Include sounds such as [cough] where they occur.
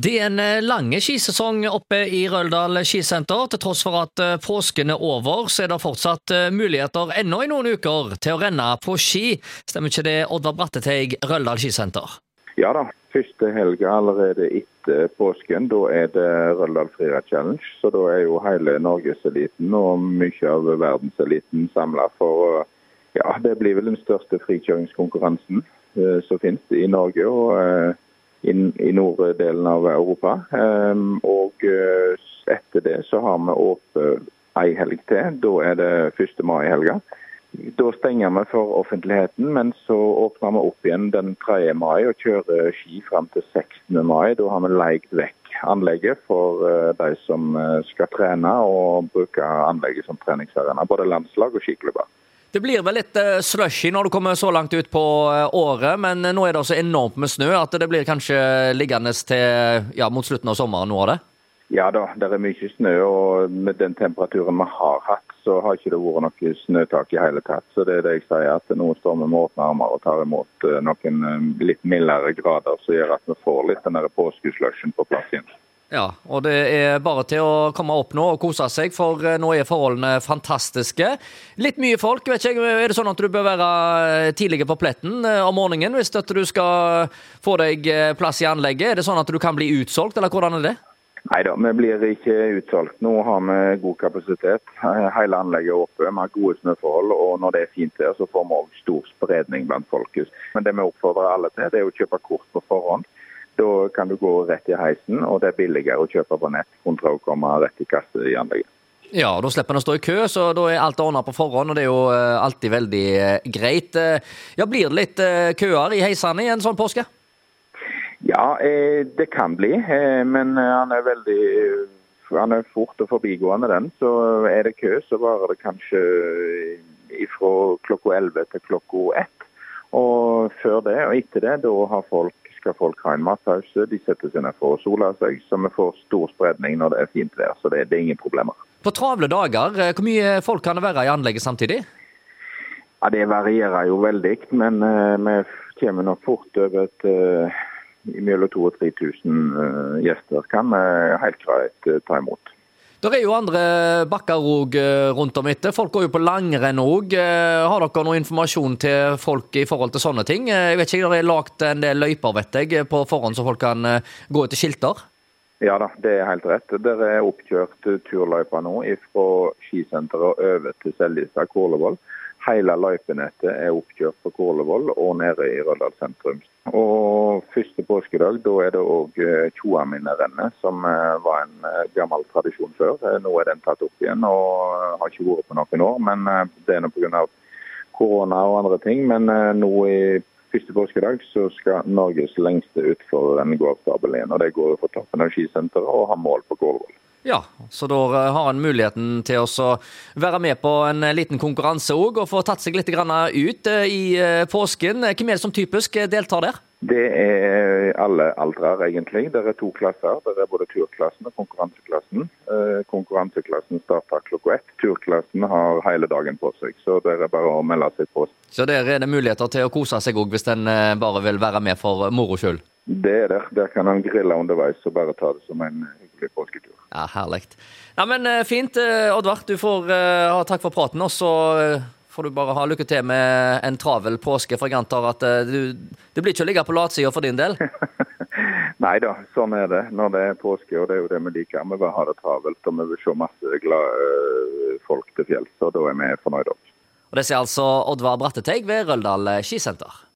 Det er en lange lang skisesong oppe i Røldal skisenter. Til tross for at eh, påsken er over, så er det fortsatt eh, muligheter ennå i noen uker til å renne på ski. Stemmer ikke det, Oddvar Bratteteig, Røldal skisenter? Ja da. Første helga allerede etter påsken, da er det Røldal Friidrett Challenge. Så da er jo hele norgeseliten og mye av verdenseliten samla for Ja, det blir vel den største frikjøringskonkurransen som finnes i Norge. og i, i norddelen av Europa. Um, og uh, etter det så har vi åpent ei helg til. Da er det 1. mai-helga. Da stenger vi for offentligheten, men så åpner vi opp igjen den 3. mai og kjører ski fram til 16. mai. Da har vi leid vekk anlegget for uh, de som uh, skal trene og bruke anlegget som treningsarena. Både landslag og skiklubber. Det blir vel litt uh, slushy når du kommer så langt ut på uh, året, men nå er det så enormt med snø at det blir kanskje liggende til ja, mot slutten av sommeren nå av det? Ja da, det er mye snø, og med den temperaturen vi har hatt, så har ikke det vært noe snøtak i hele tatt. Så det er det jeg sier, at nå står vi med åpne armer og tar imot noen litt mildere grader, som gjør at vi får litt den påskeslushen på plass igjen. Ja, og det er bare til å komme opp nå og kose seg, for eh, nå er forholdene fantastiske. Litt mye folk, vet ikke jeg. Er det sånn at du bør være tidligere tidlig på pletten eh, om morgenen hvis du skal få deg plass i anlegget? Er det sånn at du kan bli utsolgt, eller hvordan er det? Nei da, vi blir ikke utsolgt. Nå har vi god kapasitet. Hele anlegget er oppe. Vi har gode snøforhold. Og når det er fint vær, så får vi òg stor spredning blant folket. Men det vi oppfordrer alle til, det er å kjøpe kort på forhånd. Da kan du gå rett i heisen, og det er billigere å kjøpe på nett kontra å komme rett i kasse i anlegget. Ja, da slipper en å stå i kø, så da er alt ordna på forhånd, og det er jo eh, alltid veldig eh, greit. Eh, ja, Blir det litt køer i heisene i en sånn påske? Ja, det kan bli, men han er veldig han er fort og forbigående, den. Så er det kø, så varer det kanskje fra klokka 11 til klokka 1. Og før det og etter det, da har folk skal folk ha en matpause. De setter seg ned for å sole seg, så vi får stor spredning når det er fint vær. Så det, det er ingen problemer. På travle dager, eh, hvor mye folk kan det være i anlegget samtidig? Ja, Det varierer jo veldig, men uh, vi kommer nok fort over et uh, mellom 2000 og 3000 uh, gjester kan vi helt greit ta imot. Det er jo andre bakker òg eh, rundt om etter. Folk går jo på langrenn òg. Eh, har dere noe informasjon til folk i forhold til sånne ting? Eh, jeg vet ikke, Det er lagt en del løyper vet jeg, på forhånd, så folk kan gå etter skilter? Ja da, det er helt rett. Det er oppkjørt turløyper nå fra skisenteret over til Seljestad Kålevoll. Hele løypenettet er oppkjørt på Kålevoll og nede i Røldal sentrum. Og Første påskedag da er det òg eh, Tjoaminnerennet, som eh, var en eh, gammel tradisjon før. Nå er den tatt opp igjen og har ikke vært på noen år. men Det er nå pga. korona og andre ting. Men nå i første påskedag så skal Norges lengste utforrenn gå av stabelen igjen. og Det går for toppen av skisenteret og har mål på Kålevoll. Ja, så da eh, har han muligheten til å være med på en eh, liten konkurranse òg, og få tatt seg litt ut eh, i påsken. Hvem er det som typisk deltar der? Det er alle aldre, egentlig. Det er to klasser. Det er både turklassen og konkurranseklassen. Konkurranseklassen starter klokka ett. Turklassen har hele dagen på seg, så det er bare å melde seg på. Så der er det muligheter til å kose seg òg, hvis en bare vil være med for moro skyld? Det er der. Der kan han grille underveis og bare ta det som en hyggelig påsketur. Ja, Herlig. Ja, men eh, Fint, eh, Oddvar. Du får uh, ha takk for praten. Og så får du bare ha lykke til med en travel påske. For jeg antar at du, det blir ikke å ligge på latsida for din del? [laughs] Nei da, sånn er det når det er påske, og det er jo det vi liker. Vi vil ha det travelt, og vi vil se masse glade folk til fjells, og da er vi fornøyde. Og Det sier altså Oddvar Bratteteig ved Røldal skisenter.